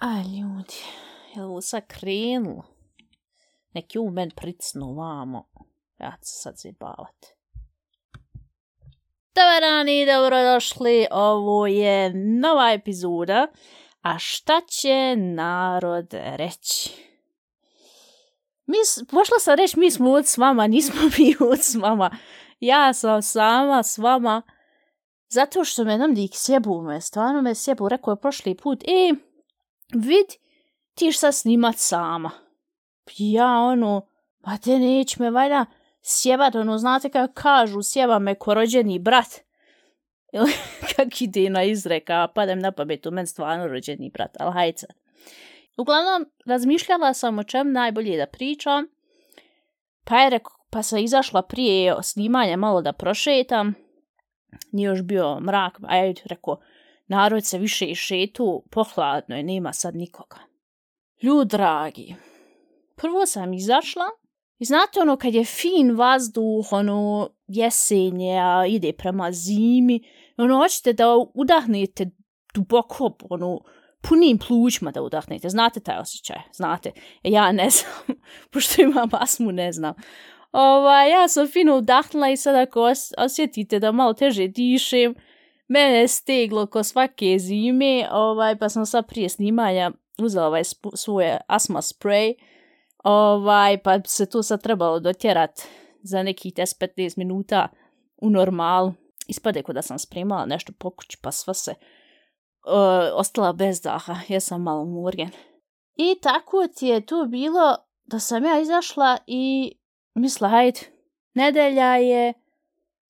A ljudi, je li ovo sad krenulo? Neki u men pricnu vamo. Ja ću sad zabavat. Dobar dan i dobrodošli. Ovo je nova epizoda. A šta će narod reći? Mi, pošla sam reći mi smo od s vama, nismo mi od s vama. Ja sam sama s vama. Zato što me nam dik sjebu me, stvarno me sjebu. Rekao je prošli put, e, vid, ti šta snimat sama. Ja ono, pa te neć me valjda sjebat, ono, znate kako kažu, sjeba me ko rođeni brat. Ili kak ide na izreka, padem na pamet, u men stvarno rođeni brat, ali hajde sad. Uglavnom, razmišljala sam o čem najbolje da pričam, pa je rekao, pa sam izašla prije snimanja malo da prošetam, nije još bio mrak, a ja rekao, narod se više i šetu, pohladno je, nema sad nikoga. Ljud dragi, prvo sam izašla i znate ono kad je fin vazduh, ono jesenje, a ide prema zimi, ono hoćete da udahnete duboko, ono, punim plućima da udahnete. Znate taj osjećaj? Znate. E, ja ne znam, pošto imam asmu, ne znam. Ova, ja sam fino udahnula i sad ako os osjetite da malo teže dišem, mene je steglo ko svake zime, ovaj, pa sam sad prije snimanja uzela ovaj svoje asma spray, ovaj, pa se to sad trebalo dotjerat za nekih 10-15 minuta u normal. Ispade ko da sam spremala nešto po kući, pa sva se uh, ostala bez daha, ja sam malo murgen. I tako ti je tu bilo da sam ja izašla i misla, hajde, nedelja je,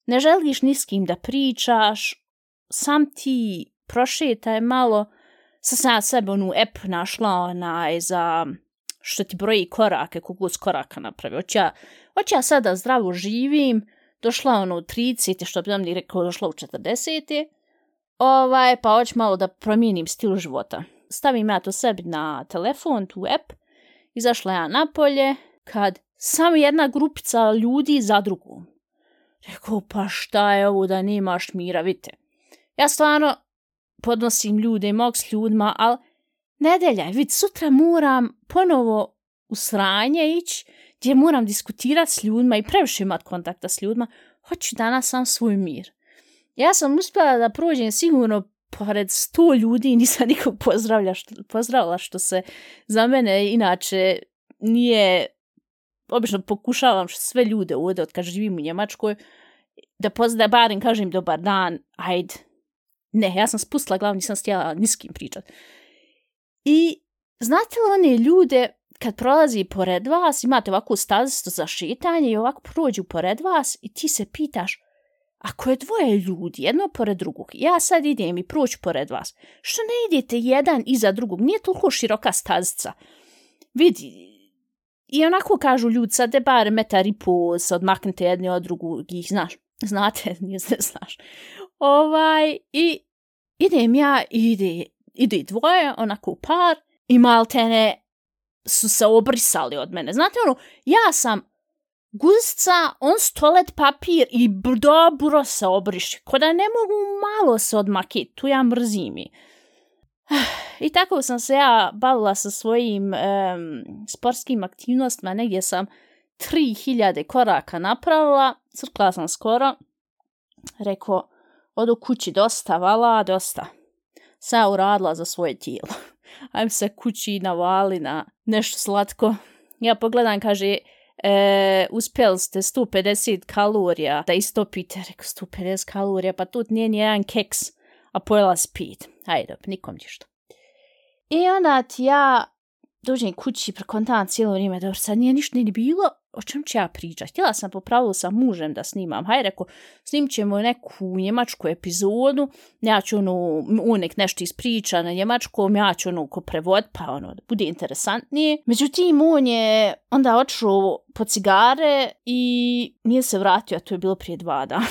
ne želiš ni s kim da pričaš, sam ti prošetaj malo, sad sam ja sebe onu app našla onaj za što ti broji korake, koliko s koraka napravi. Hoće ja, hoće ja sada zdravo živim, došla ono u 30, što bi nam ni rekao, došla u 40. Ovaj, pa hoću malo da promijenim stil života. Stavim ja to sebi na telefon, tu app, izašla ja napolje, kad samo jedna grupica ljudi za drugom. Rekao, pa šta je ovo da nemaš mira, vidite. Ja stvarno podnosim ljude, mog s ljudima, ali nedelja vid, sutra moram ponovo u sranje ići, gdje moram diskutirati s ljudima i previše imat kontakta s ljudima, hoću danas sam svoj mir. Ja sam uspjela da prođem sigurno pored sto ljudi i nisam nikog pozdravlja što, pozdravila što se za mene inače nije obično pokušavam što sve ljude ovdje od kad živim u Njemačkoj da pozdrav, barim kažem dobar dan, ajde. Ne, ja sam spustila glavu, nisam stjela ni s kim pričat. I znate li one ljude kad prolazi pored vas, imate ovako stazisto za šetanje i ovako prođu pored vas i ti se pitaš, ako je dvoje ljudi, jedno pored drugog, ja sad idem i proću pored vas, što ne idete jedan iza drugog, nije toliko široka stazica. Vidi, i onako kažu ljudi, sad je bar metar i pol, se odmaknete jedni od drugih, znaš, znate, nije se znaš. Ovaj, i idem ja, i ide, ide dvoje, onako par, i maltene su se obrisali od mene. Znate ono, ja sam guzca, on stolet papir i dobro se obriši. Ko da ne mogu malo se odmakiti, tu ja mrzim i. I tako sam se ja bavila sa svojim um, sportskim aktivnostima, negdje sam 3000 koraka napravila, crkla sam skoro, rekao, odu kući dosta, vala, dosta. Sam ja uradila za svoje tijelo. Ajme se kući navali na nešto slatko. Ja pogledam, kaže, e, uspjeli ste 150 kalorija da istopite. Rekao, 150 kalorija, pa tu nije ni jedan keks, a pojela speed. Ajde, nikom ništa. I onda ti ja dođem kući, prekontavam cijelo vrijeme, dobro, sad nije ništa ni bilo, o čem ću ja pričati? Htjela sam po pravilu sa mužem da snimam. Hajde, rekao, snim ćemo neku njemačku epizodu, ja ću ono, on nek nešto ispriča na njemačkom, ja ću ono ko prevod, pa ono, da bude interesantnije. Međutim, on je onda otišao po cigare i nije se vratio, a to je bilo prije dva dana.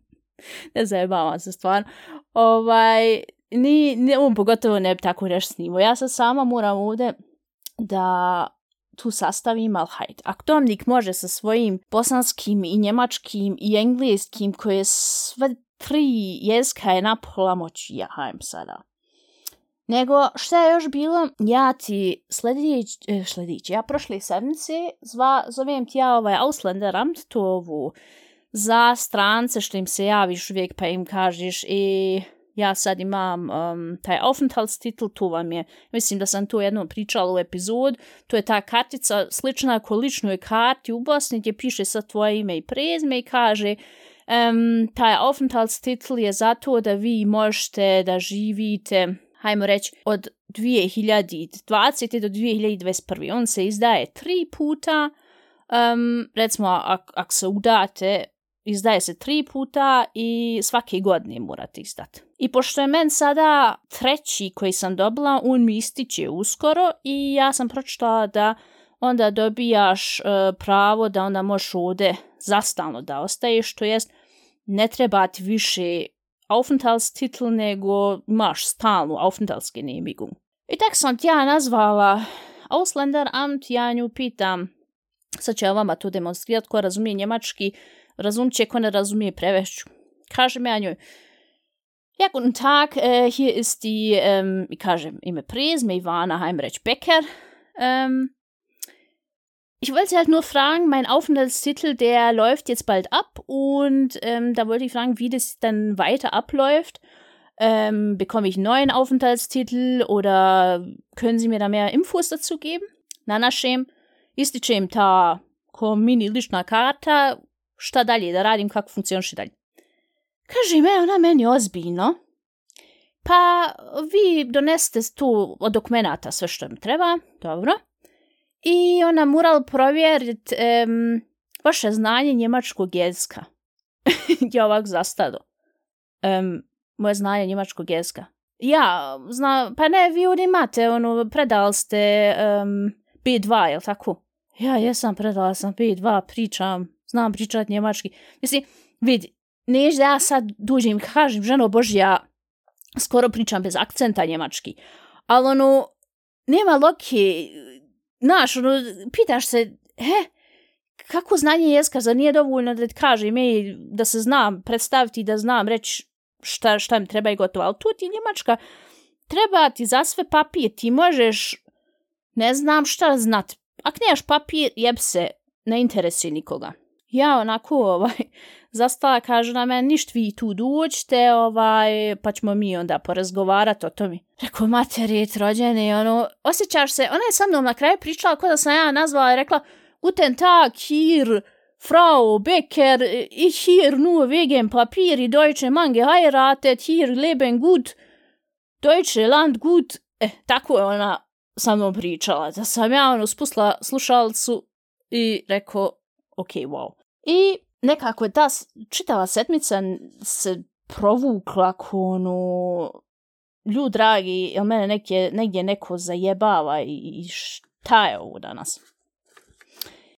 ne zajebavam se stvarno. Ovaj, ni, ni, on pogotovo ne bi tako nešto snimao. Ja sad sama moram ovdje da tu sastavim, ali hajde. Ako Dominik može sa svojim bosanskim i njemačkim i engleskim, koje sve tri jezika je napola moći, ja hajem sada. Nego, šta je još bilo? Ja ti sledić, eh, ja prošli sedmice zva, zovem ti ja ovaj Ausländeram, to za strance što im se javiš uvijek pa im kažeš i e, ja sad imam um, taj aufenthaltstitel, tu vam je, mislim da sam tu jednom pričala u epizod, to je ta kartica slična ko ličnoj karti u Bosni gdje piše sa tvoje ime i prezme i kaže um, taj aufenthaltstitel je zato da vi možete da živite hajmo reći, od 2020. do 2021. On se izdaje tri puta, um, recimo, ako ak se udate, izdaje se tri puta i svake godine morate izdati. I pošto je men sada treći koji sam dobila, on mi ističe uskoro i ja sam pročitala da onda dobijaš uh, pravo da onda možeš ovde zastalno da ostaješ, to jest ne treba ti više Aufenthaltstitel, nego imaš stalnu Aufenthaltsgenehmigung. I tak sam ti ja nazvala Ausländeramt, ja nju pitam, sad ću ja vama to demonstrirati, ko razumije njemački, razumće, ko ne razumije prevešću. Kažem ja njoj, Ja, guten Tag, uh, hier ist die, um, ich kažem ime Präsme, Ivana Heimrech Becker. Um, Ich wollte halt nur fragen, mein Aufenthaltstitel, der läuft jetzt bald ab und ähm, da wollte ich fragen, wie das dann weiter abläuft. Ähm, bekomme ich einen neuen Aufenthaltstitel oder können Sie mir da mehr Infos dazu geben? Nana Shem, isti čem ta ko mini lična karta, šta dalje da radim, kako funkcioniše dalje. Kaže me, ona meni ozbiljno. Pa vi doneste tu od dokumentata sve što im treba, dobro. I ona mural provjerit um, vaše znanje njemačkog jezika. ja ovak zastado. Um, moje znanje njemačkog jezika. Ja, zna, pa ne, vi ovdje imate, ono, predali ste um, B2, jel tako? Ja, jesam, predala sam B2, pričam, znam pričat njemački. Mislim, vidi, neš da ja sad duđem i kažem, ženo Božja, skoro pričam bez akcenta njemački. Ali ono, nema loke, znaš, ono, pitaš se, he, kako znanje jezika, za nije dovoljno da ti kaže ime da se znam predstaviti, da znam reći šta, šta mi treba i gotovo. Ali tu ti Njemačka treba ti za sve papir, ti možeš, ne znam šta znat. Ako nemaš papir, jeb se, ne interesuje nikoga. Ja onako, ovaj, zastala kaže na mene, ništa vi tu dođite, ovaj, pa ćemo mi onda porazgovarati o tome. Rekao, materit, rođene, ono, osjećaš se, ona je sa mnom na kraju pričala kao da sam ja nazvala i rekla, Guten Tag, hier, Frau Becker, ich hier nur wegen Papier, die deutsche Mann geheiratet, hier leben gut, deutsche Land gut. E, tako je ona sa mnom pričala, da sam ja ono spustila slušalcu i rekao, ok, wow. I nekako je ta čitava setmica se provukla ko ono, ljud dragi, jel mene neke, negdje neko zajebava i šta je ovo danas?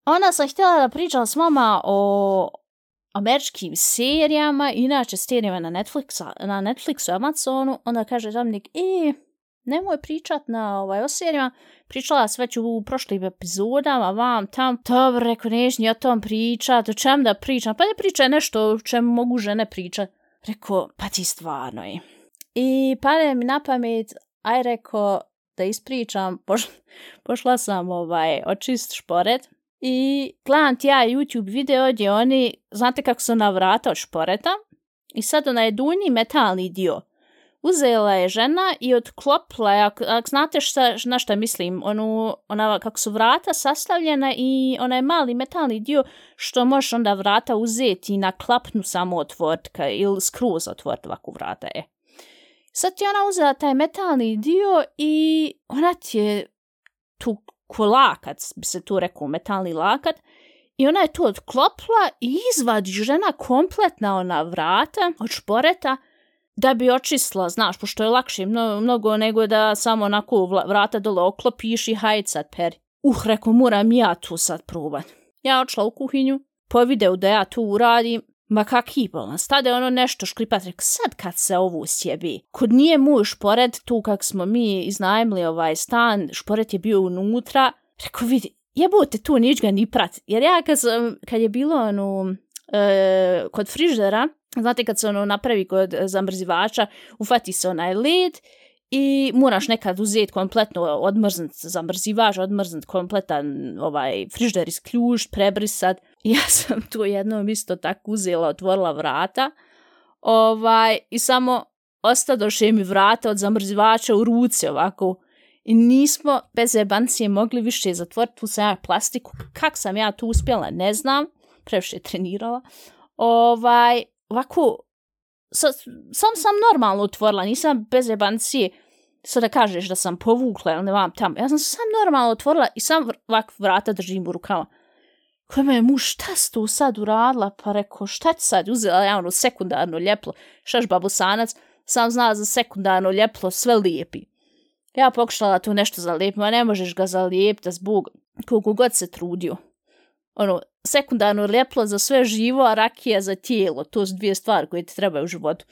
Onda sam htjela da pričam s vama o američkim serijama, inače serijama na Netflixa, na Netflixu, Amazonu, onda kaže zamnik, e, nemoj pričat na ovaj, o serijama, pričala sve ću u prošlim epizodama, vam tam, dobro, rekao, neš ni o tom pričat, o čem da pričam, pa ne pričaj nešto o čem mogu žene pričat. Rekao, pa ti stvarno je. I pade mi na pamet, aj reko, da ispričam, pošla, pošla sam ovaj, očist šporet, i gledam ti ja YouTube video gdje oni, znate kako su na vrata od šporeta, i sad onaj dunji metalni dio, uzela je žena i odklopila je, ako, ako znate šta, na šta mislim, onu, ona, kako su vrata sastavljena i onaj mali metalni dio što možeš onda vrata uzeti i na klapnu samo otvortka ili skroz otvoriti ovakvu vrata e. je. Sad ti ona uzela taj metalni dio i ona ti je tu ko lakat, bi se tu rekao, metalni lakat, i ona je tu odklopila i izvadi žena kompletna ona vrata od šporeta, da bi očistila, znaš, pošto je lakše mnogo, mnogo nego da samo onako vrata dole oklopiš i hajde sad peri. Uh, reko, moram ja tu sad probat. Ja očla u kuhinju, po videu da ja tu uradim, ma kak i bolan, stade ono nešto škripat, rek, sad kad se ovo sjebi, kod nije muž špored tu kak smo mi iznajmili ovaj stan, špored je bio unutra, reko, vidi, jebote tu nič ga ni prat. Jer ja kad, sam, kad je bilo ono, e, kod friždera, znate kad se ono napravi kod e, zamrzivača, ufati se onaj led i moraš nekad uzeti kompletno odmrznut zamrzivač, odmrznut kompletan ovaj frižder isključit, prebrisat. Ja sam to jednom isto tako uzela, otvorila vrata ovaj, i samo ostadoše mi vrata od zamrzivača u ruci ovako. I nismo bez jebancije mogli više zatvoriti tu sam ja plastiku. Kak sam ja to uspjela, ne znam. Previše trenirala. Ovaj, ovako, sa, sam sam normalno otvorila, nisam bez jebancije sad da kažeš da sam povukla ili ne vam tamo. Ja sam sam normalno otvorila i sam ovak vrata držim u rukama. Koja me je muž, šta si to sad uradila? Pa rekao, šta ti sad? Uzela ja ono sekundarno ljeplo, šaš babosanac, sam znala za sekundarno ljeplo, sve lijepi. Ja pokušala tu nešto zalijepiti, a ne možeš ga zalijepiti zbog koliko god se trudio. Ono, sekundarno ljeplo za sve živo, a rakija za tijelo. To su dvije stvari koje ti trebaju u životu.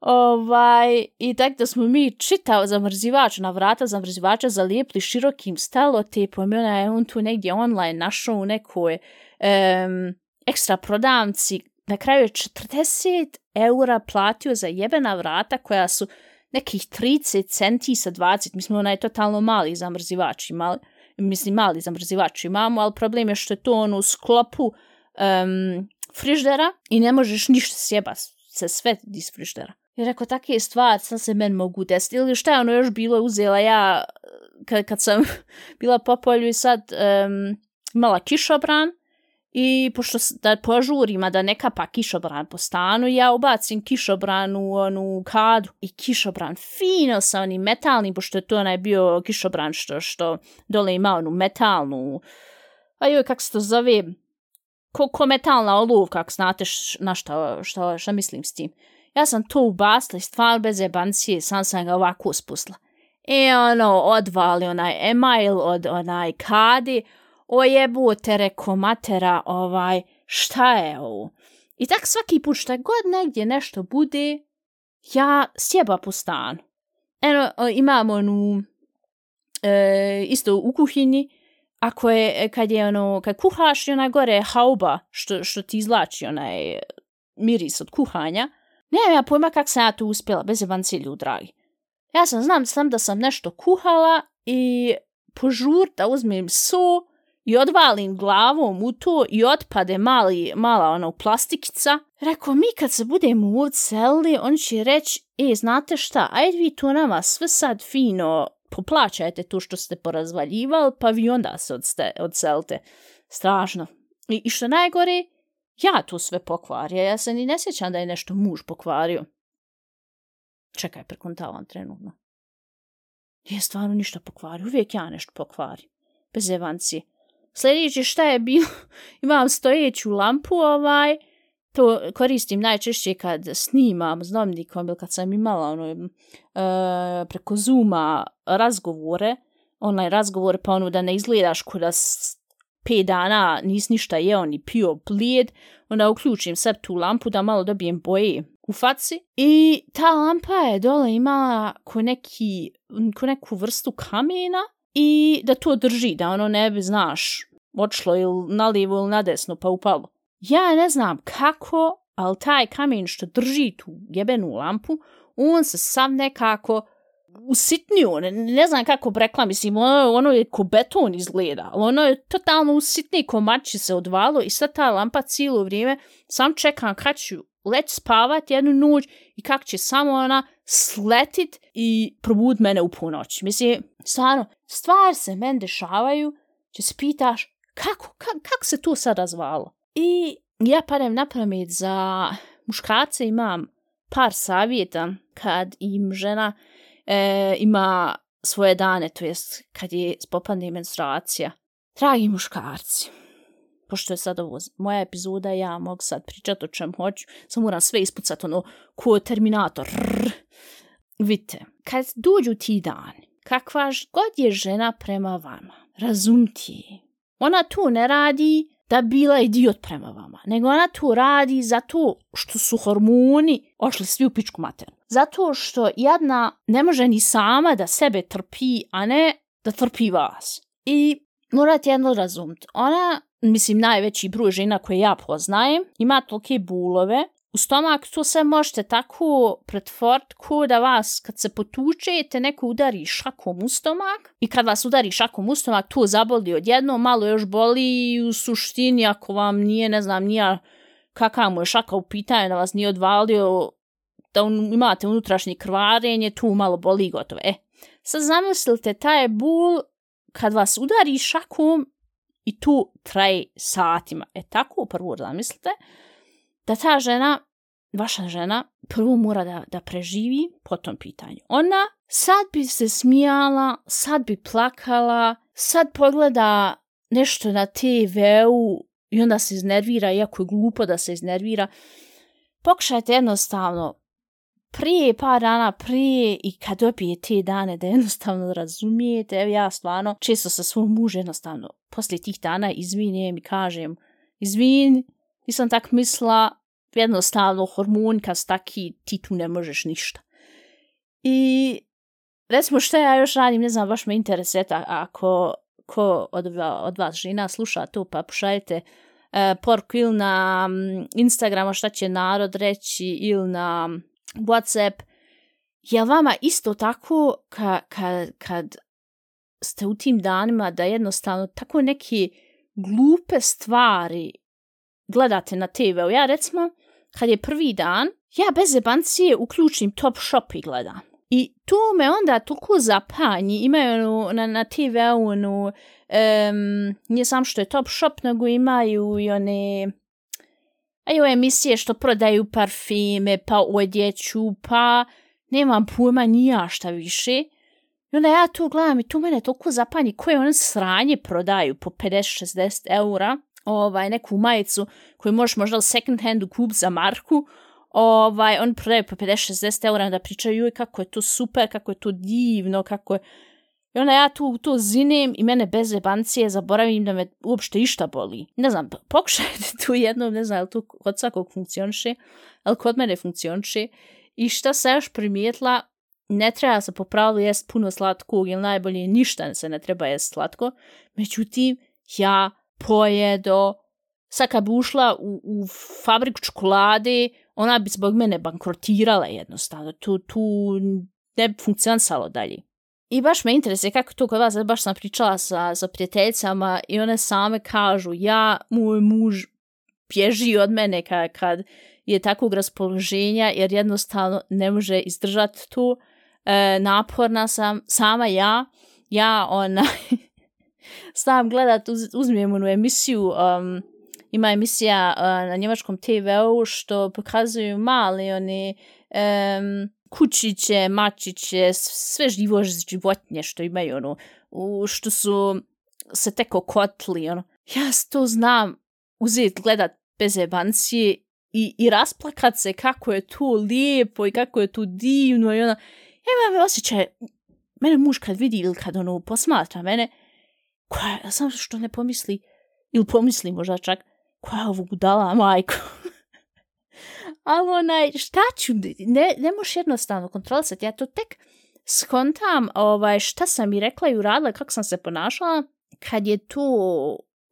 Ovaj, I tako da smo mi čitao zamrzivač na vrata zamrzivača zalijepli širokim stelotipom i ona je on tu negdje online našao u nekoj um, ekstra prodavci. Na kraju je 40 eura platio za jebena vrata koja su nekih 30 centi sa 20. Mislim, ona je totalno mali zamrzivač imali. Mislim, mali zamrzivač imamo, ali problem je što je to ono u sklopu um, friždera i ne možeš ništa sjeba se sve iz friždera. I rekao, takve stvari sam se men mogu desiti. Ili šta je ono još bilo uzela ja eh, kad, kad sam bila po polju i sad um, imala kišobran i pošto da požurima da neka pa kišobran po stanu, ja ubacim kišobran u onu kadu i kišobran fino sa onim metalnim, pošto je to onaj bio kišobran što, što dole ima onu metalnu, a joj, kako se to zove, ko, ko metalna olovka, kako znate na šta, šta, šta mislim s tim. Ja sam to ubasla i stvar bez jebancije, sam sam ga ovako uspusla. I e, ono, odvali onaj email od onaj kadi, o reko matera, ovaj, šta je ovo? I tak svaki put šta god negdje nešto bude, ja sjeba po stanu. Eno, imamo onu, e, isto u kuhinji, ako je, e, kad je ono, kad kuhaš i ona gore hauba, što, što ti izlači onaj e, miris od kuhanja, Nemam ja pojma kak sam ja to uspjela, bez jebanci dragi. Ja sam znam sam da sam nešto kuhala i požur da uzmem so i odvalim glavom u to i otpade mali, mala ono plastikica. Rekao, mi kad se budemo ucelili, on će reći, e, znate šta, ajde vi to nama sve sad fino poplaćajte to što ste porazvaljivali, pa vi onda se odste, odselite. Strašno. I, I što najgore, ja to sve pokvario, ja se ni ne sjećam da je nešto muž pokvario. Čekaj, prekontavam trenutno. Je stvarno ništa pokvario, uvijek ja nešto pokvari. Bez evancije. Sljedeće šta je bilo, imam stojeću lampu ovaj, to koristim najčešće kad snimam s Domnikom ili kad sam imala ono, e, preko Zuma razgovore, onaj razgovore pa ono da ne izgledaš kuda pet dana nis ništa jeo ni pio plijed, onda uključim sad tu lampu da malo dobijem boje u faci. I ta lampa je dole imala ko, neki, ko neku vrstu kamena i da to drži, da ono ne bi, znaš, očlo ili na lijevo ili na desno pa upalo. Ja ne znam kako, ali taj kamen što drži tu jebenu lampu, on se sam nekako usitnio, ne, ne znam kako rekla, mislim, ono, ono je ko beton izgleda, ali ono je totalno usitni komači se odvalo i sad ta lampa cijelo vrijeme, sam čekam kad ću leć spavat jednu noć i kako će samo ona sletit i probud mene u ponoć. Mislim, stvarno, stvari se men dešavaju, će se pitaš kako, ka, kako se to sad razvalo. I ja parem na pamet za muškarce imam par savjeta kad im žena e, ima svoje dane, to jest kad je spopadne menstruacija. Dragi muškarci, pošto je sad ovo moja epizoda, ja mogu sad pričati o čem hoću, sam moram sve ispucati ono ko terminator. Rrr. Vidite, kad dođu ti dani, kakva god je žena prema vama, razumti Ona tu ne radi da bila idiot prema vama, nego ona tu radi zato što su hormoni ošli svi u pičku maternu. Zato što jedna ne može ni sama da sebe trpi, a ne da trpi vas. I morate jedno razumjeti. Ona, mislim, najveći broj žena koje ja poznajem, ima tolike bulove u stomak, to sve možete tako pretvoriti ko da vas, kad se potučete, neko udari šakom u stomak i kad vas udari šakom u stomak, to zaboli odjedno, malo još boli i u suštini ako vam nije, ne znam, nije kakav mu je šaka u pitanju da vas nije odvalio, da un, imate unutrašnje krvarenje, tu malo boli i gotovo. E, sad zamislite, taj bul kad vas udari šakom i tu traje satima. E tako prvo zamislite da ta žena, vaša žena, prvo mora da, da preživi po tom pitanju. Ona sad bi se smijala, sad bi plakala, sad pogleda nešto na TV-u i onda se iznervira, iako je glupo da se iznervira. Pokušajte jednostavno prije par dana prije i kad dobije te dane da jednostavno razumijete, evo ja stvarno često sa svom mužem jednostavno poslije tih dana izvinijem i kažem izvin, nisam tak misla, jednostavno hormon kad taki ti tu ne možeš ništa. I recimo što ja još radim, ne znam, baš me intereseta ako ko od, od vas žena sluša to, pa pošaljite uh, poruku ili na mm, Instagrama šta će narod reći ili na WhatsApp, je vama isto tako ka, ka, kad ste u tim danima da jednostavno tako neke glupe stvari gledate na TV-u. Ja recimo, kad je prvi dan, ja bez jebancije uključim Top Shop i gledam. I tu me onda toliko zapanji, imaju ono, na, na TV-u ono, um, nije sam što je Top Shop, nego imaju i one a jo emisije što prodaju parfime, pa odjeću, pa nemam pojma nija šta više. I onda ja tu gledam i tu mene toliko zapanji koje one sranje prodaju po 50-60 eura, ovaj, neku majicu koju možeš možda u second handu kup za marku, ovaj, on prodaju po 50-60 eura da pričaju kako je to super, kako je to divno, kako je... I onda ja tu to zinem i mene bez jebancije zaboravim da me uopšte išta boli. Ne znam, pokušajte tu jednom, ne znam, je li to kod svakog funkcioniše, ali kod mene funkcioniše. I šta se još primijetila, ne treba se po pravilu jest puno slatkog ili najbolje ništa se ne treba jest slatko. Međutim, ja pojedo, sad kad bi ušla u, u fabriku čokolade, ona bi zbog mene bankrotirala jednostavno. Tu, tu ne bi funkcionisalo dalje. I baš me interesuje kako to kod vas, baš sam pričala sa, sa prijateljicama i one same kažu, ja, moj muž bježi od mene kad, kad je takvog raspoloženja jer jednostavno ne može izdržati tu. E, naporna sam, sama ja, ja ona, sam gledat, uz, uzmijem onu emisiju, um, ima emisija uh, na njemačkom TV-u što pokazuju mali oni um, kućiće, mačiće, sve živo životinje što imaju, ono, u, što su se teko kotli, ono. Ja to znam uzeti, gledat bez jebancije i, i rasplakat se kako je to lijepo i kako je to divno i ona, Ja imam osjećaj, mene muž kad vidi ili kad ono posmatra mene, koja, ja sam što ne pomisli, ili pomisli možda čak, koja je ovo budala majko ali onaj, šta ću, ne, ne možeš jednostavno kontrolisati, ja to tek skontam ovaj, šta sam i rekla i uradila, kako sam se ponašala, kad je to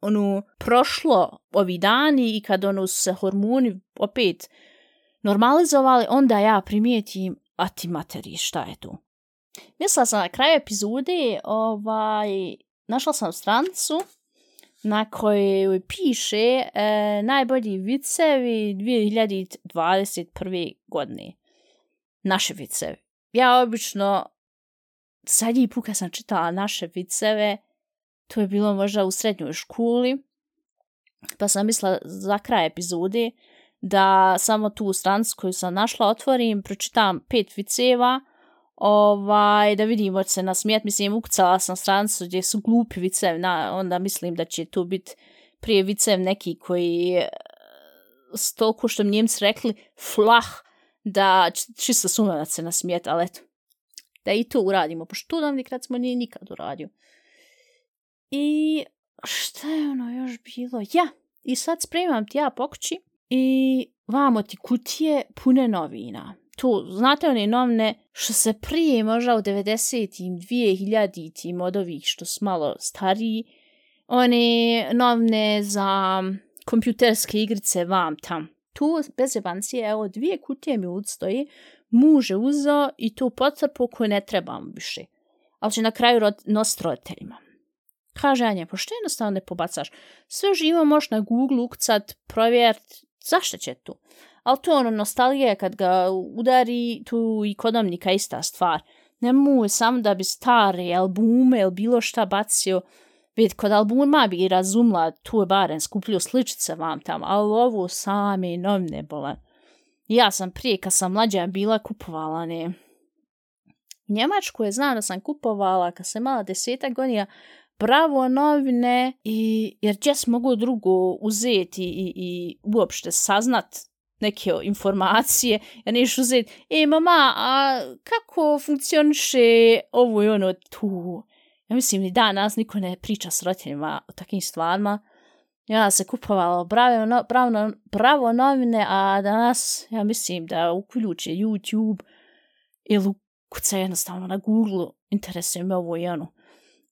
ono, prošlo ovi dani i kad ono se hormoni opet normalizovali, onda ja primijetim, a ti materi, šta je tu? Mislila sam na kraju epizode, ovaj, našla sam strancu na kojoj piše e, najbolji vicevi 2021. godine. Naše vicevi. Ja obično, zadnji put kad sam čitala naše viceve, to je bilo možda u srednjoj školi, pa sam mislila za kraj epizode da samo tu stranicu koju sam našla otvorim, pročitam pet viceva, ovaj, da vidimo se na smijet. Mislim, ukucala sam strancu gdje su glupi vicev, na, onda mislim da će tu biti prije vicev neki koji eh, s toliko što mi njemci rekli flah, da čisto sumam da se nasmijet, ali eto, da i to uradimo, pošto to nam nikad smo nije nikad uradio. I šta je ono još bilo? Ja, i sad spremam ti ja pokući i vamo ti kutije pune novina tu, znate one novne što se prije možda u 90-im, 2000-im od ovih što su malo stariji, one novne za kompjuterske igrice vam tam. Tu, bez jebancije, evo, dvije kutije mi odstoji, muže uzeo i tu potrpu koju ne trebam više. Ali će na kraju rod, nositi roditeljima. Kaže Anja, pa pošto jednostavno ne pobacaš? Sve živo možeš na Google ukcat, provjerit, zašto će tu? Ali to je ono nostalgija kad ga udari, tu i kodamnika ista stvar. Ne mu sam da bi stare albume ili bilo šta bacio, Vid, kod albuma bi razumla, tu je barem skuplju sličice vam tam, ali ovo same novne bolan. Ja sam prije, kad sam mlađa bila, kupovala ne. Njemačku je znam da sam kupovala, kad sam mala deseta godina, bravo novine, i, jer gdje mogu drugo uzeti i, i uopšte saznat neke informacije, ja neš uzeti, e mama, a kako funkcioniše ovo i ono tu? Ja mislim, ni danas niko ne priča s roditeljima o takim stvarima. Ja se kupovala bravo, no, bravo, bravo novine, a danas, ja mislim da uključe YouTube ili kuca jednostavno na Google, interesuje me ovo i ono.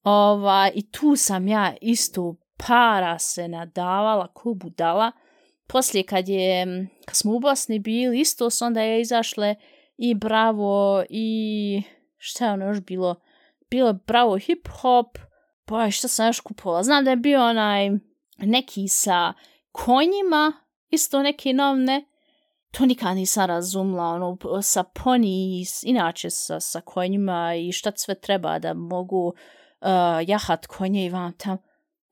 Ova, I tu sam ja isto para se nadavala ko budala. Poslije kad je, kad smo u Bosni bili, isto su onda je izašle i Bravo i šta je ono još bilo, bilo Bravo Hip Hop, pa šta sam još kupovala, znam da je bio onaj neki sa konjima, isto neki novne, to nikad nisam razumla, ono, sa poni, inače sa, sa konjima i šta sve treba da mogu uh, jahat konje i vam tam.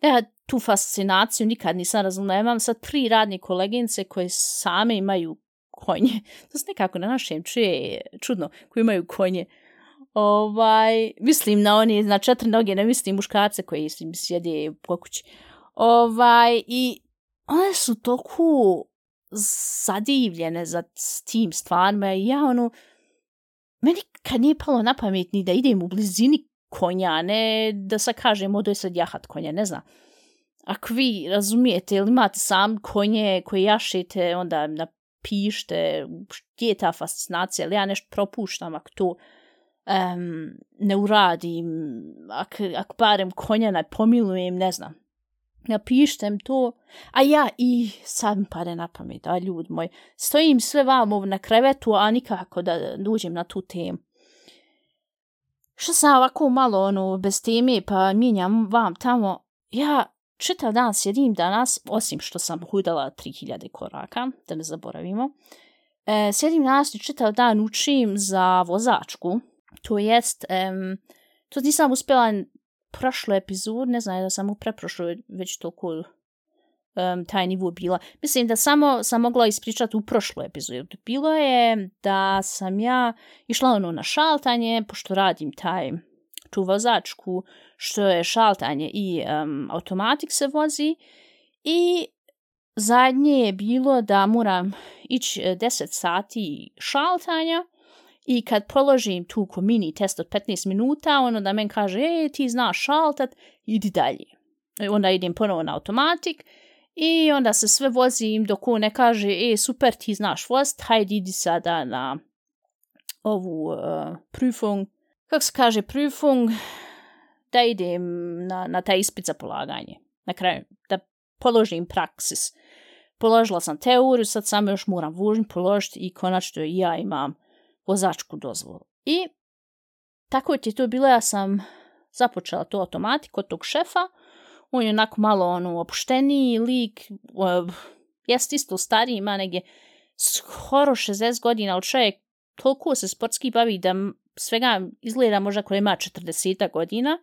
Ja tu fascinaciju nikad nisam razumela. Ja imam sad tri radne koleginice koje same imaju konje. To se nekako na našem čuje čudno, koji imaju konje. Ovaj, mislim na oni, na četiri noge, ne mislim muškarce koji sjede po kući. Ovaj, i one su toliko zadivljene za tim stvarima i ja ono, meni kad nije palo na pamet ni da idem u blizini konja, ne da sad kažem, odo je sad jahat konja, ne znam. Ako vi razumijete ili imate sam konje koje jašete, onda napište gdje je ta fascinacija, ali ja nešto propuštam ako to um, ne uradim, ako ak barem konja ne pomilujem, ne znam. Napištem to, a ja i sad mi pade na pamet, a ljud moj, stojim sve vam na krevetu, a nikako da dođem na tu temu što sam ovako malo ono, bez teme pa mijenjam vam tamo, ja čitav dan sjedim danas, osim što sam hudala 3000 koraka, da ne zaboravimo, e, sjedim danas i čitav dan učim za vozačku, to jest, em, to nisam uspjela prošle epizod, ne znam da sam u preprošloj već toliko um, taj nivo bila. Mislim da samo sam mogla ispričati u prošlu epizodu. Bilo je da sam ja išla ono na šaltanje, pošto radim taj tu vozačku, što je šaltanje i um, automatik se vozi i zadnje je bilo da moram ići 10 e, sati šaltanja i kad položim tu ko mini test od 15 minuta, ono da men kaže, e, ti znaš šaltat, idi dalje. I onda idem ponovo na automatik I onda se sve vozim dok on ne kaže, e, super, ti znaš vozt, hajde idi sada na ovu uh, prüfung. Kako se kaže prüfung? Da idem na, na taj ispit za polaganje. Na kraju, da položim praksis. Položila sam teoriju, sad samo još moram vožnju položiti i konačno ja imam vozačku dozvolu. I tako je to bilo, ja sam započela to automatiku od tog šefa, on je onako malo ono opušteniji lik, uh, jest isto stariji, ima negdje skoro 60 godina, ali čovjek toliko se sportski bavi da svega izgleda možda koja ima 40 godina.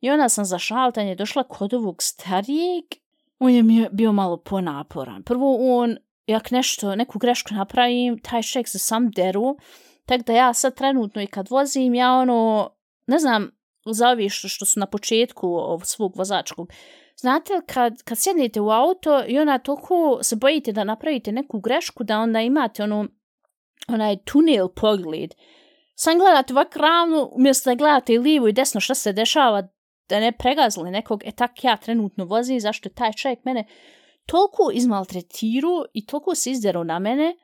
I onda sam za šaltanje došla kod ovog starijeg, on je mi bio malo ponaporan. Prvo on, jak nešto, neku grešku napravim, taj čovjek se sam deru, tako da ja sad trenutno i kad vozim, ja ono, ne znam, za ovi što, što su na početku svog vozačkog. Znate li kad, kad sjednete u auto i ona toliko se bojite da napravite neku grešku da onda imate ono, onaj tunel pogled. Sam gledate ovak ravno, umjesto da gledate lijevo i desno što se dešava, da ne pregazili nekog, e tak ja trenutno vozim, zašto je taj čovjek mene toliko izmaltretiru i toliko se izderu na mene.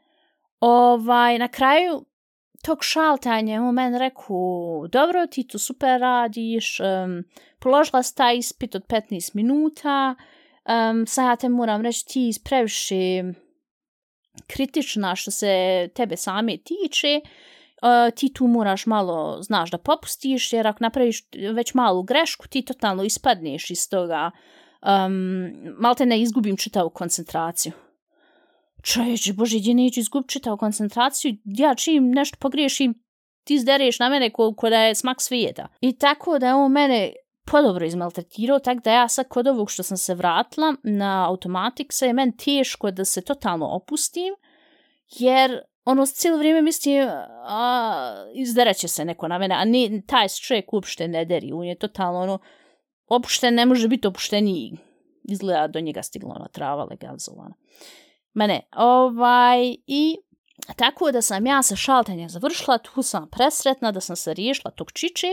Ovaj, na kraju tog šaltanja on meni reku, dobro, ti to super radiš, um, položila si taj ispit od 15 minuta, um, sad ja te moram reći, ti previše kritična što se tebe same tiče, uh, ti tu moraš malo, znaš, da popustiš, jer ako napraviš već malu grešku, ti totalno ispadneš iz toga, um, malo te ne izgubim čitavu koncentraciju. Čovječe, bože, gdje neću izgubit čitavu koncentraciju, ja čim nešto pogriješim, ti zdereš na mene ko, ko da je smak svijeta. I tako da je on mene podobro izmaltretirao, tako da ja sad kod ovog što sam se vratila na automatik, se je meni teško da se totalno opustim, jer ono cijelo vrijeme mislim, a, izdereće se neko na mene, a ni, taj se čovjek uopšte ne deri, on je totalno ono, opušten ne može biti opušteniji, izgleda do njega stigla ona trava legalizovana. Mene, ovaj, i tako da sam ja sa šaltanjem završila, tu sam presretna da sam se riješila tog čiče,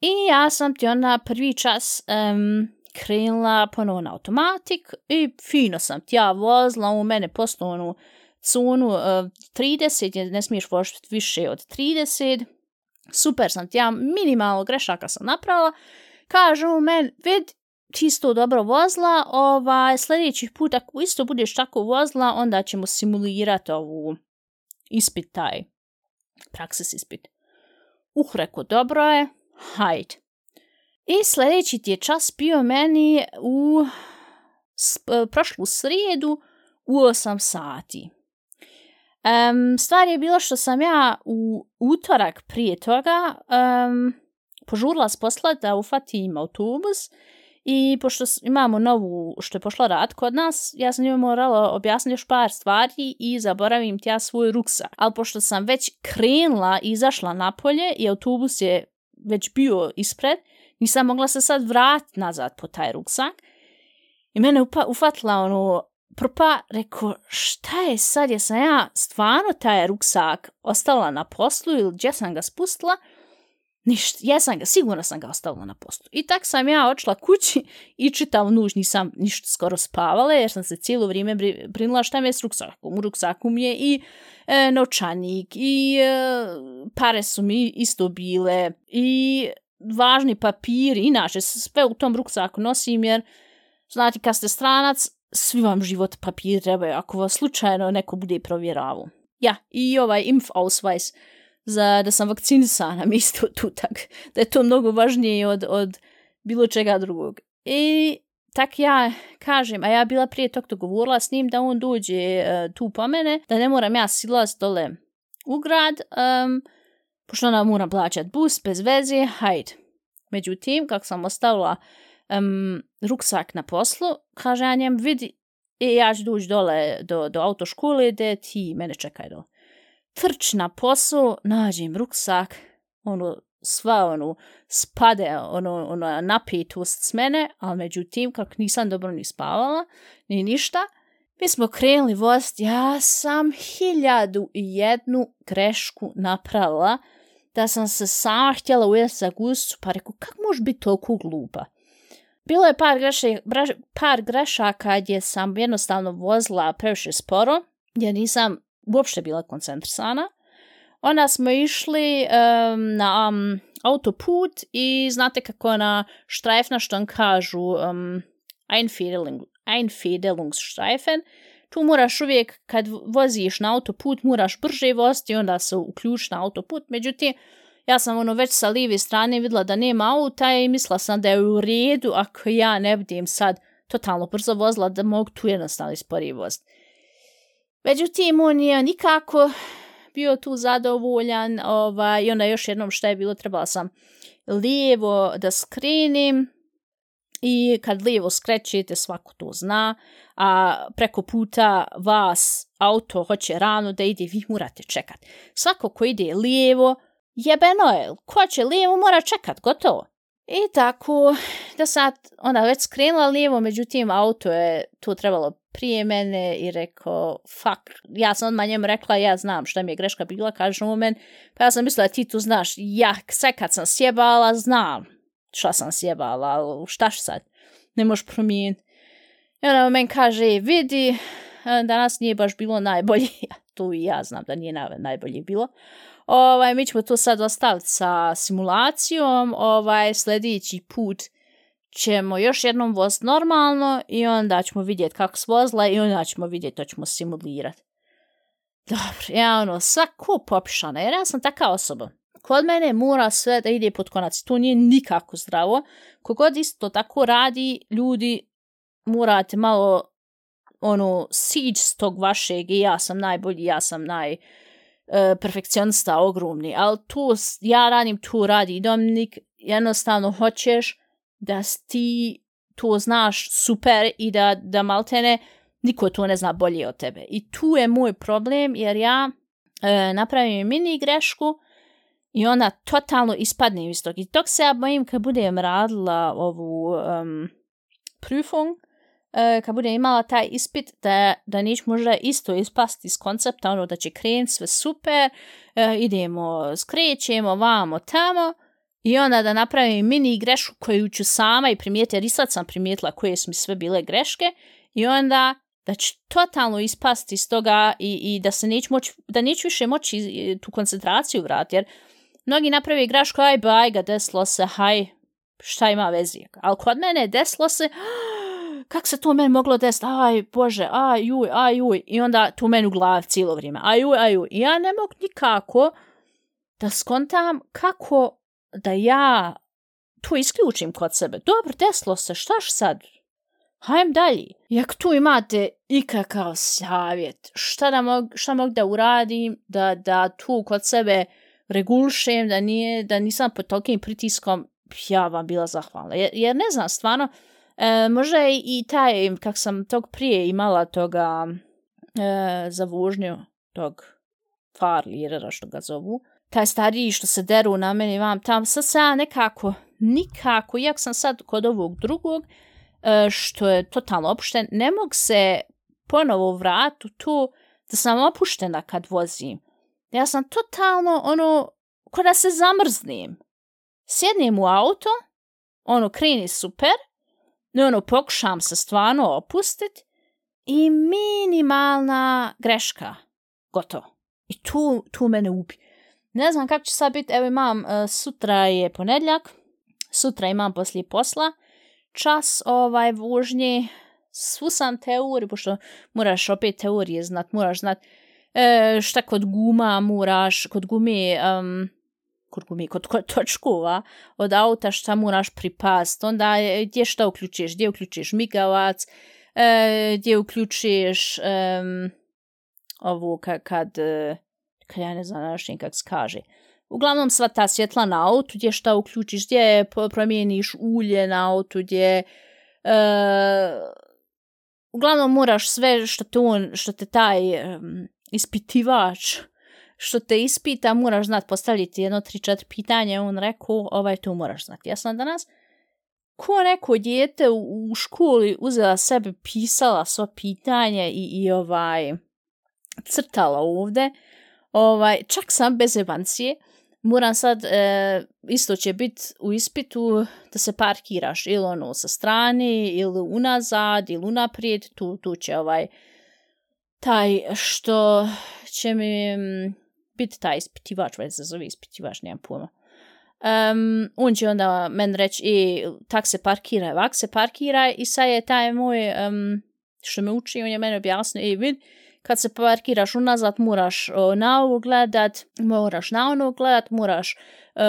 I ja sam ti onda prvi čas um, krenula ponovo na automatik i fino sam ti ja vozila u mene poslovnu cunu eh, uh, 30, ne smiješ voziti više od 30. Super sam ti ja, minimalno grešaka sam napravila. Kaže u meni, vid, čisto dobro vozla, ovaj, sljedeći put ako isto budeš tako vozla, onda ćemo simulirati ovu ispit taj, praksis ispit. Uh, reko, dobro je, hajde. I sljedeći ti je čas bio meni u e, prošlu srijedu u 8 sati. Um, stvar je bilo što sam ja u utorak prije toga um, požurila s posla da ufatim autobus i pošto imamo novu što je pošla rad kod nas, ja sam njoj morala objasniti još par stvari i zaboravim ti ja svoj ruksak. Ali pošto sam već krenula i izašla napolje i autobus je već bio ispred, nisam mogla se sad vrat nazad po taj ruksak. I mene upa, ufatila ono, prpa, reko, šta je sad, jesam ja stvarno taj ruksak ostala na poslu ili gdje sam ga spustila? Ništa, jesam ga, sigurno sam ga ostavila na poslu. I tak sam ja očla kući i čitav nuž, nisam ništa skoro spavala, jer sam se cijelo vrijeme brinula šta mi je s ruksakom. U ruksaku mi je i e, novčanik i e, pare su mi isto bile i važni papiri, inače sve u tom ruksaku nosim jer znate kad ste stranac, svi vam život papir trebaju ako vas slučajno neko bude provjeravu. Ja, i ovaj Impfausweis za da sam vakcinisana, mi isto tu tak, da je to mnogo važnije od, od bilo čega drugog. I tak ja kažem, a ja bila prije tog dogovorila s njim da on dođe uh, tu po mene, da ne moram ja silaz dole u grad, um, pošto ona moram plaćat bus bez veze, hajde. Međutim, kako sam ostavila um, ruksak na poslu, kaže ja njem, vidi, e, ja ću doći dole do, do autoškole, gde ti mene čekaj dole. Trč na posao, nađem ruksak, ono, sva ono spade ono, ono napetost s mene, ali međutim kako nisam dobro ni spavala ni ništa, mi smo krenuli vost, ja sam hiljadu i jednu grešku napravila da sam se sama htjela ujeti za gustu, pa rekao, kako može biti toliko glupa? Bilo je par, greše, par grešaka gdje sam jednostavno vozila previše sporo, jer nisam uopšte bila koncentrisana, onda smo išli um, na um, autoput i znate kako na štrajfna što kažu um, Einfedelungsstreifen, tu moraš uvijek kad voziš na autoput moraš brže voziti onda se uključi na autoput, međutim ja sam ono već sa lijeve strane vidjela da nema auta i mislila sam da je u redu ako ja ne budem sad totalno brzo vozila da mogu tu jednostavno isporije voziti. Međutim, on je nikako bio tu zadovoljan ovaj, i onda još jednom šta je bilo, trebala sam lijevo da skrenim i kad lijevo skrećete svako to zna, a preko puta vas auto hoće rano da ide, vi morate čekat. Svako ko ide lijevo, jebeno je, ko će lijevo mora čekat, gotovo. I tako, da sad ona već skrenula lijevo, međutim auto je tu trebalo prije mene i rekao, fuck, ja sam odmah njemu rekla, ja znam šta mi je greška bila, kaže u men, pa ja sam mislila, ti tu znaš, ja sve kad sam sjebala, znam šta sam sjebala, ali šta sad, ne možeš promijeniti. I ona u men kaže, vidi, danas nije baš bilo najbolje, tu i ja znam da nije najbolje bilo. Ovaj, mi ćemo to sad ostaviti sa simulacijom, ovaj, sljedeći put ćemo još jednom voz normalno i onda ćemo vidjeti kako se vozila i onda ćemo vidjeti, to ćemo simulirati. Dobro, ja ono, svako popišana, jer ja sam taka osoba. Kod mene mora sve da ide pod konac. To nije nikako zdravo. Kogod isto tako radi, ljudi morate malo ono, siđ s tog vašeg i ja sam najbolji, ja sam naj E, perfekcionista ogromni. Ali tu ja radim, tu radi Dominik. Jednostavno hoćeš da ti to znaš super i da, da maltene niko to ne zna bolje od tebe. I tu je moj problem jer ja e, napravim mini grešku i ona totalno ispadne iz tog. I tog se ja bojim kad budem radila ovu um, prüfung, e, kad budem imala taj ispit, da, da neću možda isto ispasti iz koncepta, ono da će krenuti sve super, e, idemo, skrećemo, vamo, tamo, i onda da napravim mini grešku koju ću sama i primijeti, jer i sad sam primijetila koje su mi sve bile greške, i onda da ću totalno ispasti iz toga i, i da se neću, moći, da neću više moći e, tu koncentraciju vratiti, jer mnogi napravi grešku, aj baj ga, deslo se, haj, šta ima vezi. Ali kod mene deslo se, kak se to meni moglo desiti, aj bože, aj juj, aj juj, i onda tu meni u glavi cijelo vrijeme, aj juj, aj juj. I ja ne mogu nikako da skontam kako da ja to isključim kod sebe. Dobro, desilo se, štaš sad? Hajdem dalje. Jak tu imate ikakav savjet, šta, da mog, šta mogu da uradim, da, da tu kod sebe regulšem, da, nije, da nisam pod tolkim pritiskom, ja vam bila zahvalna. Jer, jer ne znam, stvarno, e, možda i, i taj, kak sam tog prije imala toga e, za vožnju, tog farlirera što ga zovu, taj stariji što se deru na meni vam tam, sad se ja nekako, nikako, iako sam sad kod ovog drugog, e, što je totalno opušten, ne mogu se ponovo vratu tu da sam opuštena kad vozim. Ja sam totalno, ono, ko da se zamrznim. Sjednem u auto, ono, kreni super, no, ono, pokušam se stvarno opustiti i minimalna greška. Gotovo. I tu, tu mene ubi. Ne znam kako će sad biti, evo imam, e, sutra je ponedljak, sutra imam poslije posla, čas ovaj vožnje, svu sam teoriju, pošto moraš opet teorije znat, moraš znat e, šta kod guma moraš, kod gume, um, kod gume, kod, kod točkova od auta šta moraš pripast, onda gdje šta uključiš, gdje uključiš migavac, e, gdje uključiš um, ovu kad, kad, kad ja ne znam našim kak se kaže, Uglavnom sva ta svjetla na autu, gdje šta uključiš, gdje promijeniš ulje na autu, gdje... Uh, uglavnom moraš sve što te, on, što te taj um, ispitivač što te ispita, moraš znat postaviti jedno, tri, četiri pitanje, on rekao, ovaj, to moraš znati. Ja sam danas, ko neko djete u, u školi uzela sebe, pisala sva pitanja i, i ovaj, crtala ovde, ovaj, čak sam bez evancije, moram sad, e, isto će biti u ispitu da se parkiraš ili ono sa strane, ili unazad, ili unaprijed, tu, tu će ovaj, taj što će mi mm, biti taj ispitivač, već se zove ispitivač, nemam pojma. Um, on će onda men reći, e, tak se parkiraj, vak se parkiraj, i sad je taj moj, um, što me uči, on je meni objasnio, e, vidi, kad se parkiraš unazad, moraš o, na ovo gledat, moraš na ono gledat, moraš uh,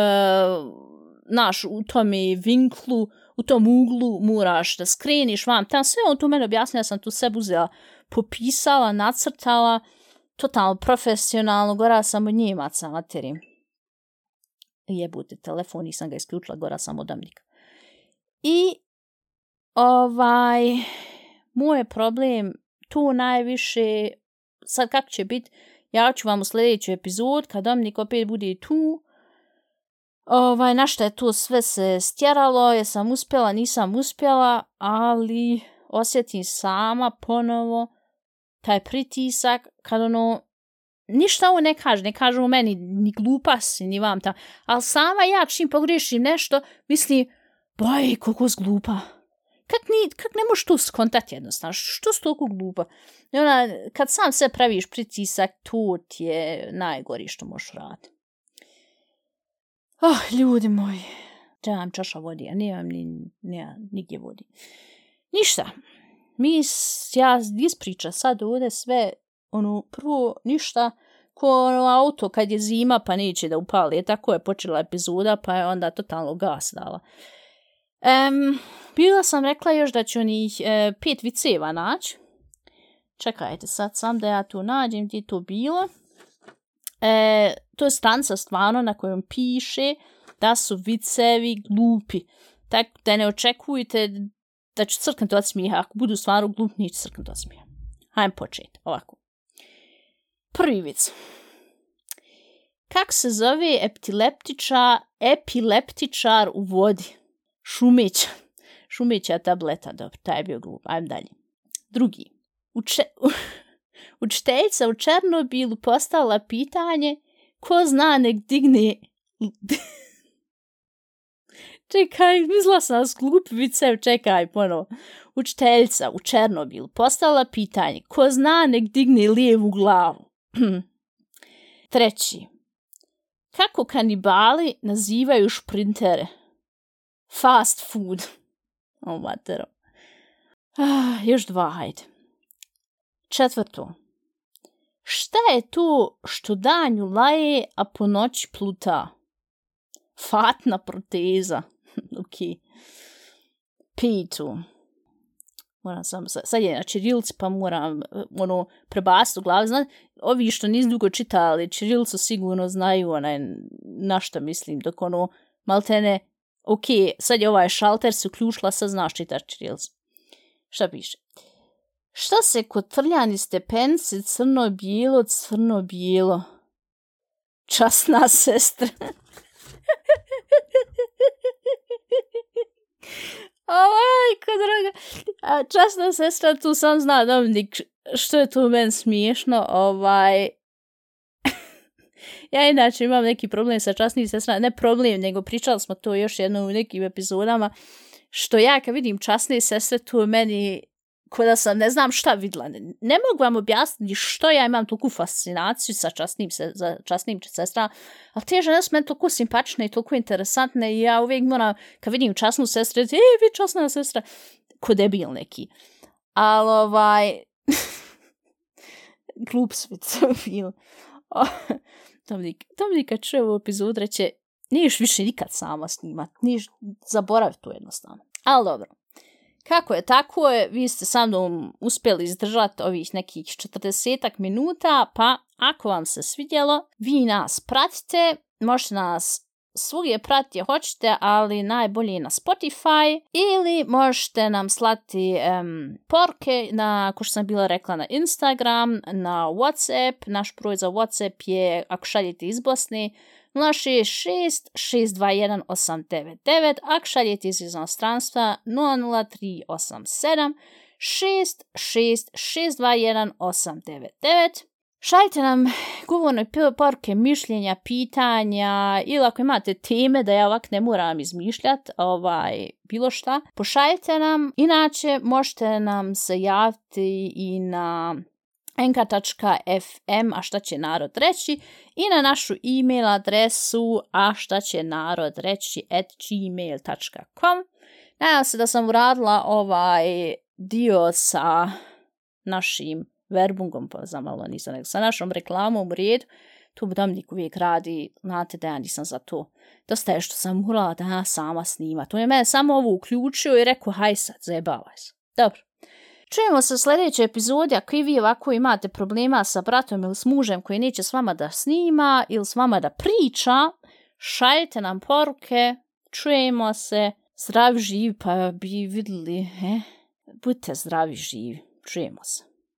naš u tom vinklu, u tom uglu, moraš da skreniš vam, tam sve on tu meni objasnio, ja sam tu sebu uzela, popisala, nacrtala, totalno profesionalno, gora sam od njemaca, materi. Jebute, telefon, nisam ga isključila, gora sam od amnika. I, ovaj, moj problem tu najviše sad kako će biti, ja ću vam u sljedeću epizod, kad Dominik opet bude tu, ovaj, na što je to sve se stjeralo, ja sam uspjela, nisam uspjela, ali osjetim sama ponovo taj pritisak, kad ono, ništa ovo ne kaže, ne kaže u meni, ni glupa si, ni vam ta, ali sama ja čim pogriješim nešto, mislim, boj, koliko zglupa, kak, ni, kak ne možeš to skontati jednostavno, što si toliko glupa? I ona, kad sam se praviš pritisak, to ti je najgori što možeš raditi. Oh, ah, ljudi moji, trebam čaša vodi, a nemam ni, nema, nigdje vodi. Ništa, mi, ja ispriča sad ovdje sve, ono, prvo, ništa, ko ono auto kad je zima pa neće da upali. E, tako je počela epizoda pa je onda totalno gas dala. Um, bila sam rekla još da ću njih e, pet viceva naći. Čekajte sad sam da ja tu nađem gdje to bilo. E, to je stanca stvarno na kojom piše da su vicevi glupi. Tako da ne očekujte da ću crknuti od smijeha. Ako budu stvarno glupi, neću crknuti od smijeha. Hajdem početi. Ovako. Prvi vic. Kak se zove epileptiča, epileptičar u vodi? Šumić. Šumića tableta, dobro, taj je bio glup. Ajmo dalje. Drugi. Uče... Učiteljica u Černobilu postala pitanje ko zna nek digne... čekaj, mislila sam s glup čekaj, ponovo. Učiteljica u Černobilu postala pitanje ko zna nek digne lijevu glavu. Treći. Kako kanibali nazivaju šprintere? Fast food. O, matero. Ah, još dva, hajde. Četvrto. Šta je to što danju laje, a po noći pluta? Fatna proteza. ok. Pitu moram sam, sad je na čirilci pa moram eh, ono prebasti u glavi, Zna, ovi što nisu dugo čitali čirilcu sigurno znaju onaj na što mislim, dok ono maltene, ok, sad je ovaj šalter se uključila, sad znaš čitaš Reels. Šta piše? Šta se kod trljani stepenci crno-bijelo, crno-bijelo? Časna sestra. Majko draga. A časna sestra, tu sam zna Dominik što je tu meni smiješno. Ovaj ja inače imam neki problem sa časnim sestrama. Ne problem, nego pričali smo to još jedno u nekim epizodama. Što ja kad vidim časne sestre, tu meni ko da sam ne znam šta vidla. Ne, ne mogu vam objasniti što ja imam toliko fascinaciju sa časnim, se, za časnim sestrama, ali te žene su meni toliko simpačne i toliko interesantne i ja uvijek moram, kad vidim časnu sestru, reći, ej, vi časna sestra, ko debil neki. Ali ovaj, glup svi film. Dominik, Dominika čuje ovu epizodu reće, niješ više nikad sama snimat, niješ, zaboravi to jednostavno. Ali dobro. Kako je tako je, vi ste sa mnom uspjeli izdržati ovih nekih 40 minuta, pa ako vam se svidjelo, vi nas pratite, možete nas svugdje pratiti hoćete, ali najbolje na Spotify ili možete nam slati um, porke na, ko što sam bila rekla, na Instagram, na Whatsapp. Naš broj za Whatsapp je, ako šaljete iz Bosne, 066 621 899, ako šaljete iz inostranstva 00387 66 621 899. Šaljite nam govorne porke, mišljenja, pitanja ili ako imate teme da ja ovak ne moram izmišljati, ovaj, bilo šta, pošaljite nam. Inače, možete nam se javiti i na nk.fm, a šta će narod reći, i na našu e-mail adresu a šta će narod reći at gmail.com. Nadam se da sam uradila ovaj dio sa našim verbungom, pa za malo ono nisam nego sa našom reklamom u redu, tu budamnik uvijek radi, znate da ja nisam za to. Dosta je što sam morala da ja sama snima. To je mene samo ovo uključio i rekao, haj sad, zajebavaj se. Dobro. Čujemo se u sljedećoj epizodi, ako i vi ovako imate problema sa bratom ili s mužem koji neće s vama da snima ili s vama da priča, šaljite nam poruke, čujemo se, zdravi živi, pa bi vidjeli, eh? budite zdravi živi, čujemo se.